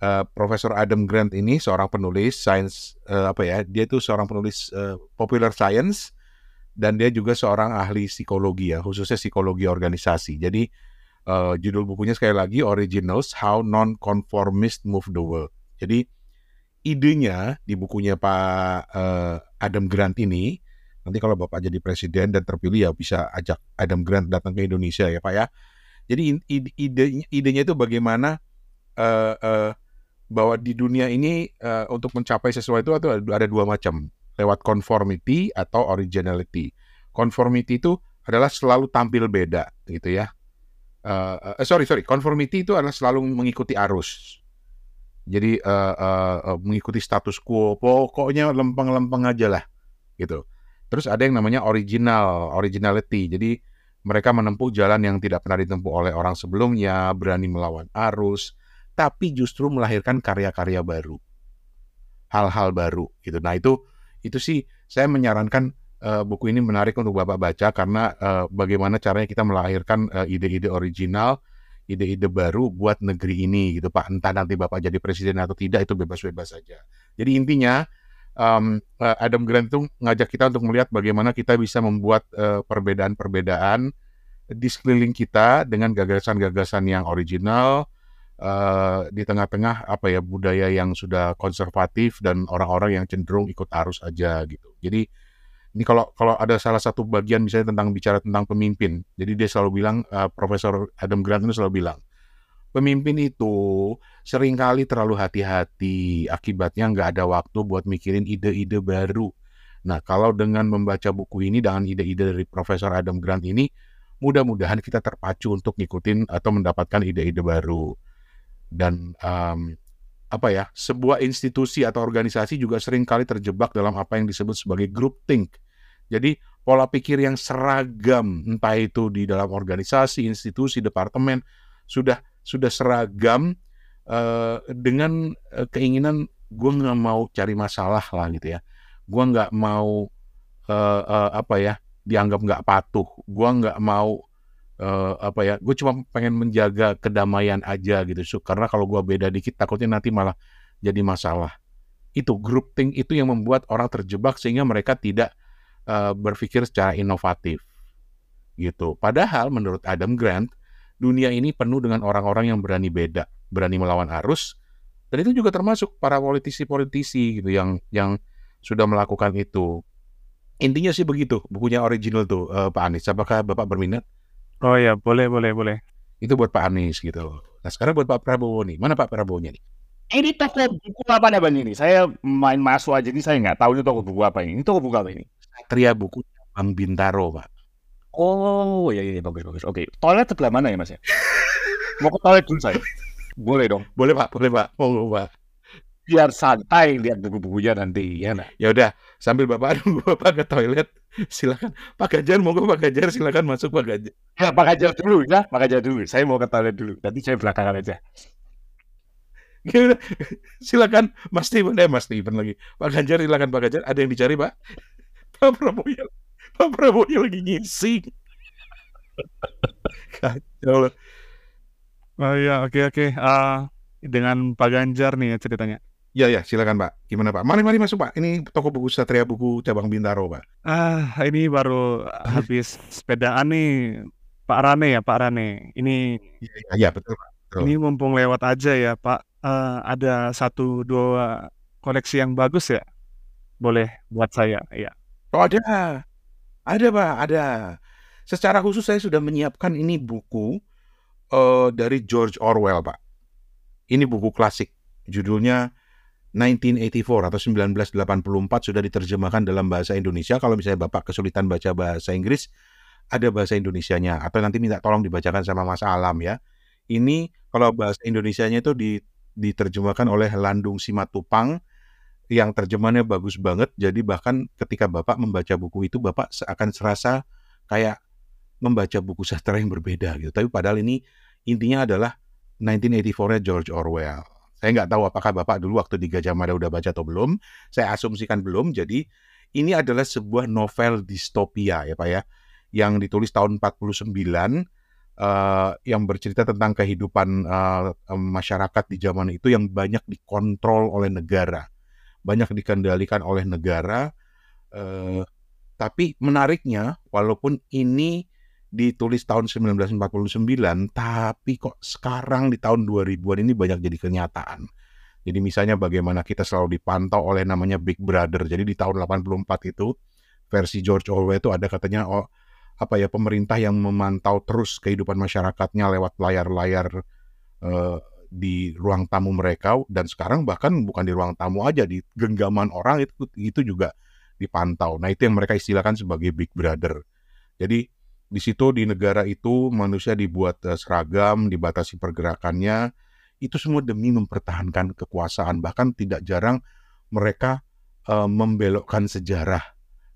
eh, Profesor Adam Grant ini seorang penulis sains eh, apa ya? Dia itu seorang penulis eh, popular science dan dia juga seorang ahli psikologi ya, khususnya psikologi organisasi. Jadi eh, judul bukunya sekali lagi Originals: How Non-Conformists Move the World. Jadi idenya di bukunya Pak eh, Adam Grant ini nanti kalau Bapak jadi presiden dan terpilih ya bisa ajak Adam Grant datang ke Indonesia ya Pak ya. Jadi ide idenya, idenya itu bagaimana eh, eh, bahwa di dunia ini eh, untuk mencapai sesuatu itu ada, dua macam lewat conformity atau originality. Conformity itu adalah selalu tampil beda gitu ya. Eh, eh, sorry sorry, conformity itu adalah selalu mengikuti arus. Jadi eh, eh, eh, mengikuti status quo, pokoknya lempeng-lempeng aja lah gitu. Terus ada yang namanya original, originality. Jadi mereka menempuh jalan yang tidak pernah ditempuh oleh orang sebelumnya, berani melawan arus, tapi justru melahirkan karya-karya baru, hal-hal baru gitu. Nah itu itu sih saya menyarankan eh, buku ini menarik untuk bapak baca karena eh, bagaimana caranya kita melahirkan eh, ide-ide original, ide-ide baru buat negeri ini gitu pak. Entah nanti bapak jadi presiden atau tidak itu bebas-bebas saja. Jadi intinya eh, Adam Grant itu ngajak kita untuk melihat bagaimana kita bisa membuat eh, perbedaan-perbedaan di sekeliling kita dengan gagasan-gagasan yang original eh, di tengah-tengah apa ya budaya yang sudah konservatif dan orang-orang yang cenderung ikut arus aja gitu. Jadi ini kalau kalau ada salah satu bagian misalnya tentang bicara tentang pemimpin, jadi dia selalu bilang eh, Profesor Adam Grant itu selalu bilang pemimpin itu sering kali terlalu hati-hati, akibatnya nggak ada waktu buat mikirin ide-ide baru. Nah, kalau dengan membaca buku ini dengan ide-ide dari Profesor Adam Grant ini, mudah-mudahan kita terpacu untuk ngikutin atau mendapatkan ide-ide baru. Dan em, apa ya, sebuah institusi atau organisasi juga sering kali terjebak dalam apa yang disebut sebagai group think. Jadi pola pikir yang seragam, entah itu di dalam organisasi, institusi, departemen, sudah sudah seragam uh, dengan uh, keinginan gue nggak mau cari masalah lah gitu ya. Gue nggak mau uh, uh, apa ya dianggap nggak patuh. Gue nggak mau uh, apa ya. Gue cuma pengen menjaga kedamaian aja gitu. So, karena kalau gue beda dikit takutnya nanti malah jadi masalah. Itu grouping itu yang membuat orang terjebak sehingga mereka tidak uh, berpikir secara inovatif gitu. Padahal menurut Adam Grant dunia ini penuh dengan orang-orang yang berani beda, berani melawan arus, dan itu juga termasuk para politisi-politisi gitu yang yang sudah melakukan itu. Intinya sih begitu, bukunya original tuh uh, Pak Anies. Apakah Bapak berminat? Oh ya, boleh, boleh, boleh. Itu buat Pak Anies gitu. Nah sekarang buat Pak Prabowo nih, mana Pak Prabowo-nya nih? Ini toko buku apa nih ini? Saya main masuk aja ini saya nggak tahu ini toko buku apa ini. Ini toko buku apa ini? Satria Buku Bang Bintaro, Pak. Oh iya iya bagus bagus. Oke, toilet sebelah mana ya Mas ya? Mau ke toilet dulu saya. Boleh dong. Boleh Pak, boleh Pak. Monggo Pak. Biar santai lihat buku-bukunya nanti ya nah. Ya udah, sambil Bapak nunggu Bapak ke toilet, silakan Pak Ganjar monggo Pak Ganjar silakan masuk Pak Ganjar. Ya Pak Ganjar dulu ya, Pak Ganjar dulu. Saya mau ke toilet dulu. Nanti saya belakangan aja. Gimana? silakan Mas Steven, eh Mas Steven lagi. Pak Ganjar silakan Pak Ganjar. Ada yang dicari Pak? Pak Prabowo ya, Pak Prabowo lagi ngisi. Kacau Oh iya, oke oke. Uh, dengan Pak Ganjar nih ya ceritanya. Ya ya, silakan Pak. Gimana Pak? Mari mari masuk Pak. Ini toko buku Satria Buku cabang Bintaro Pak. Ah, ini baru habis sepedaan nih Pak Rane ya, Pak Rane. Ini ya, ya, ya betul Pak. Betul. Ini mumpung lewat aja ya Pak. Uh, ada satu dua koleksi yang bagus ya. Boleh buat saya, ya. Oh ada. Ada Pak, ada. Secara khusus saya sudah menyiapkan ini buku uh, dari George Orwell, Pak. Ini buku klasik. Judulnya 1984 atau 1984 sudah diterjemahkan dalam bahasa Indonesia. Kalau misalnya Bapak kesulitan baca bahasa Inggris, ada bahasa Indonesianya. Atau nanti minta tolong dibacakan sama Mas Alam ya. Ini kalau bahasa Indonesianya itu diterjemahkan oleh Landung Simatupang yang terjemahannya bagus banget. Jadi bahkan ketika Bapak membaca buku itu, Bapak akan serasa kayak membaca buku sastra yang berbeda gitu. Tapi padahal ini intinya adalah 1984-nya George Orwell. Saya nggak tahu apakah Bapak dulu waktu di Gajah Mada udah baca atau belum. Saya asumsikan belum. Jadi ini adalah sebuah novel distopia ya Pak ya. Yang ditulis tahun 49 uh, yang bercerita tentang kehidupan uh, masyarakat di zaman itu yang banyak dikontrol oleh negara. Banyak dikendalikan oleh negara. Uh, tapi menariknya, walaupun ini ditulis tahun 1949, tapi kok sekarang di tahun 2000-an ini banyak jadi kenyataan. Jadi misalnya bagaimana kita selalu dipantau oleh namanya Big Brother. Jadi di tahun 84 itu versi George Orwell itu ada katanya oh apa ya pemerintah yang memantau terus kehidupan masyarakatnya lewat layar-layar uh, di ruang tamu mereka dan sekarang bahkan bukan di ruang tamu aja di genggaman orang itu itu juga dipantau. Nah, itu yang mereka istilahkan sebagai Big Brother. Jadi di situ di negara itu manusia dibuat uh, seragam, dibatasi pergerakannya, itu semua demi mempertahankan kekuasaan. Bahkan tidak jarang mereka uh, membelokkan sejarah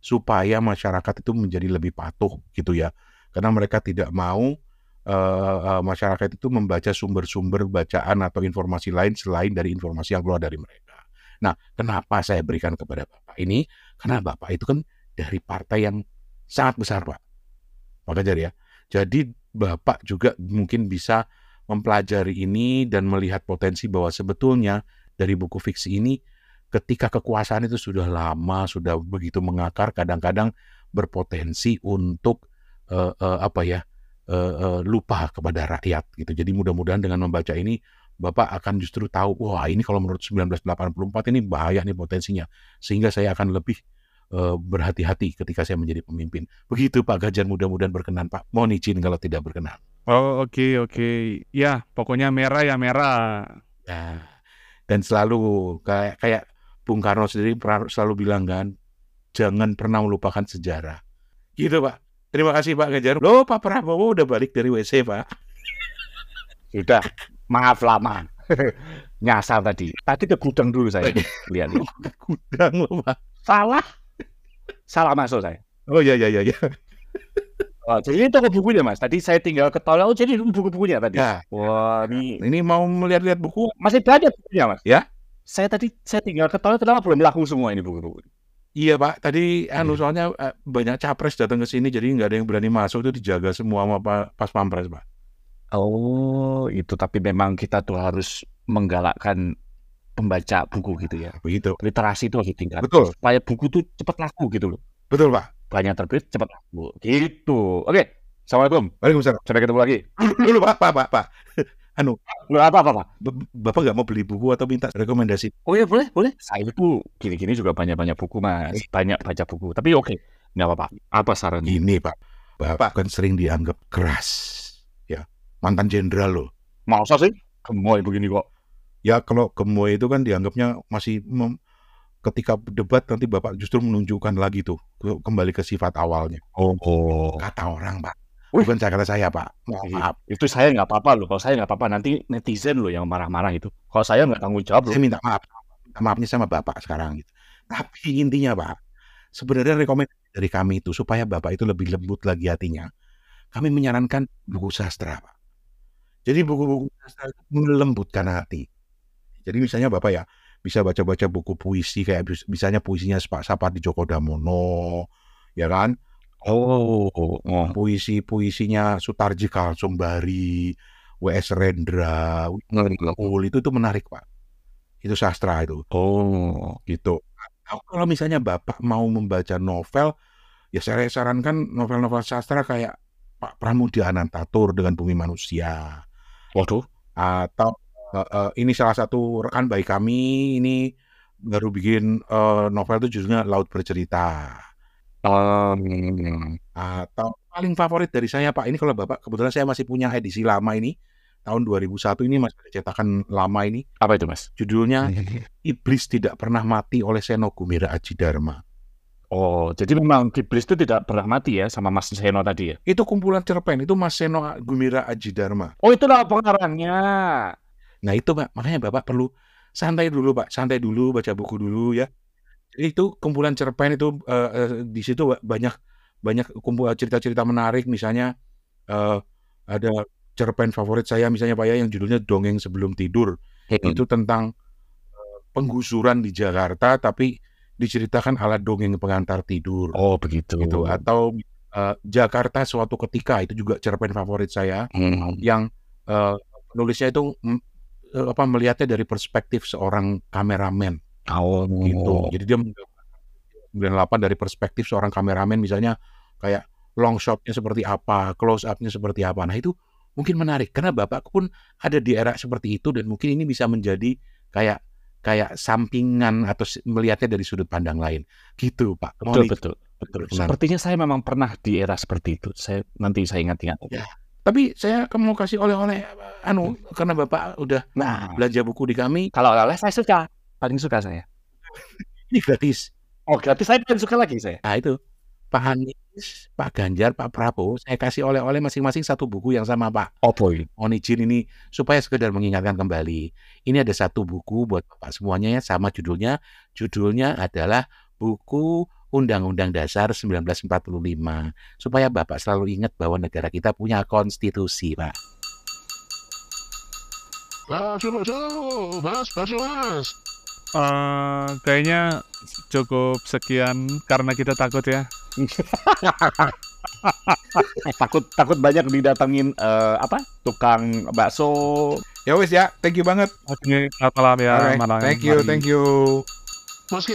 supaya masyarakat itu menjadi lebih patuh gitu ya. Karena mereka tidak mau uh, uh, masyarakat itu membaca sumber-sumber bacaan atau informasi lain selain dari informasi yang keluar dari mereka. Nah, kenapa saya berikan kepada Bapak ini? Karena Bapak itu kan dari partai yang sangat besar, Pak. Pak Ganjar ya. Jadi Bapak juga mungkin bisa mempelajari ini dan melihat potensi bahwa sebetulnya dari buku fiksi ini ketika kekuasaan itu sudah lama, sudah begitu mengakar, kadang-kadang berpotensi untuk uh, uh, apa ya uh, uh, lupa kepada rakyat gitu. Jadi mudah-mudahan dengan membaca ini Bapak akan justru tahu, wah ini kalau menurut 1984 ini bahaya nih potensinya, sehingga saya akan lebih berhati-hati ketika saya menjadi pemimpin. Begitu Pak Ganjar mudah-mudahan berkenan Pak. Mohon izin kalau tidak berkenan. Oh oke okay, oke. Okay. Ya pokoknya merah ya merah. Ya. Dan selalu kayak kayak Bung Karno sendiri selalu bilang kan, jangan pernah melupakan sejarah. Gitu Pak. Terima kasih Pak Ganjar. Loh Pak Prabowo udah balik dari WC Pak. Sudah. Maaf lama. Nyasar tadi. Tadi ke gudang dulu saya. Lihat. Ke gudang loh Pak. Salah salah masuk saya. Oh iya iya iya. iya. Oh, jadi ini toko bukunya mas. Tadi saya tinggal ke toilet. Oh jadi buku-bukunya tadi. Ya. Wah ini Ini mau melihat-lihat buku? masih banyak bukunya mas. Ya. Saya tadi saya tinggal ke toilet kenapa belum laku semua ini buku-buku. Iya Pak, tadi anu soalnya eh, banyak capres datang ke sini jadi nggak ada yang berani masuk itu dijaga semua sama pa- pas pampres Pak. Oh itu tapi memang kita tuh harus menggalakkan pembaca buku gitu ya. Begitu. Literasi itu harus tingkat. Betul, Supaya buku tuh cepat laku gitu loh. betul Pak. Banyak terbit cepat laku. Gitu. Oke. Assalamualaikum. Waalaikumsalam. Sampai ketemu lagi. Dulu Pak, Pak, Pak, Pak. Anu, Lu apa apa pak? Bapak nggak mau beli buku atau minta rekomendasi? Oh iya boleh boleh. Saya itu gini-gini juga banyak-banyak buku mas. Banyak baca buku. Tapi oke. Nggak apa-apa. Apa sarannya? Ini Pak, Bapak kan sering dianggap keras, ya mantan jenderal loh. Masa sih? Gemoy begini kok. Ya kalau gemoy itu kan dianggapnya masih mem- ketika debat nanti Bapak justru menunjukkan lagi tuh ke- kembali ke sifat awalnya. Oh, oh. Kata orang Pak, Wih. bukan saya kata saya Pak. Mohon maaf. Itu saya nggak apa-apa loh. Kalau saya nggak apa-apa nanti netizen loh yang marah-marah itu. Kalau saya nggak tanggung jawab loh. Saya minta maaf, minta maafnya sama Bapak sekarang gitu. Tapi intinya Pak, sebenarnya rekomendasi dari kami itu supaya Bapak itu lebih lembut lagi hatinya. Kami menyarankan buku sastra Pak. Jadi buku-buku sastra itu melembutkan hati. Jadi misalnya Bapak ya bisa baca-baca buku puisi kayak misalnya puisinya Pak Sapardi Djoko Damono, ya kan? Oh, oh. Puisi-puisinya Sutarji Kalsumbari, W.S. Rendra, Ul itu itu menarik Pak. Itu sastra itu. Oh, gitu. Nah, kalau misalnya Bapak mau membaca novel, ya saya sarankan novel-novel sastra kayak Pak Pramudia Anantatur dengan Bumi Manusia. waduh. Atau eh, eh, ini salah satu rekan baik kami ini baru bikin eh, novel itu judulnya Laut Bercerita. Um, Atau paling favorit dari saya Pak, ini kalau Bapak kebetulan saya masih punya edisi lama ini tahun 2001 ini masih ada cetakan lama ini apa itu mas? judulnya Iblis Tidak Pernah Mati oleh Seno Gumira Aji Dharma. Oh, jadi memang Kiblis itu tidak pernah mati ya sama Mas Seno tadi ya? Itu kumpulan cerpen, itu Mas Seno Gumira Aji Dharma. Oh, itulah pengarangnya. Nah itu Pak, makanya Bapak perlu santai dulu Pak, santai dulu, baca buku dulu ya. Jadi itu kumpulan cerpen itu eh, eh, di situ banyak banyak kumpul cerita-cerita menarik, misalnya eh, ada cerpen favorit saya misalnya Pak ya yang judulnya Dongeng Sebelum Tidur. Itu tentang eh, penggusuran di Jakarta tapi diceritakan ala dongeng pengantar tidur. Oh, begitu. gitu atau eh, Jakarta suatu ketika itu juga cerpen favorit saya Hmm. yang eh, penulisnya itu eh, apa melihatnya dari perspektif seorang kameramen Oh, gitu. Jadi dia menggambarkan 98 dari perspektif seorang kameramen misalnya kayak long shotnya seperti apa, close upnya seperti apa. Nah itu mungkin menarik karena bapak pun ada di era seperti itu dan mungkin ini bisa menjadi kayak kayak sampingan atau melihatnya dari sudut pandang lain gitu pak. Betul, betul, betul. Benar. Sepertinya saya memang pernah di era seperti itu. Saya nanti saya ingat-ingat. Ya. Tapi saya akan mau kasih oleh-oleh anu karena bapak udah Nah, belanja buku di kami kalau oleh saya suka, paling suka saya. ini gratis. Oh, gratis saya paling suka lagi saya. Nah itu Pak Anies, Pak Ganjar, Pak Prabowo, saya kasih oleh-oleh masing-masing satu buku yang sama Pak. Oh boy. Mohon izin ini supaya sekedar mengingatkan kembali. Ini ada satu buku buat Bapak semuanya ya sama judulnya. Judulnya adalah buku Undang-Undang Dasar 1945. Supaya Bapak selalu ingat bahwa negara kita punya konstitusi, Pak. Masuk, masuk, mas, masuk, mas. Eh, kayaknya cukup sekian karena kita takut ya. takut takut banyak didatangin eh, apa tukang bakso Ya wes ya, thank you banget. Oke, selamat malam ya. Alright, malam. Thank you, thank you. Mas.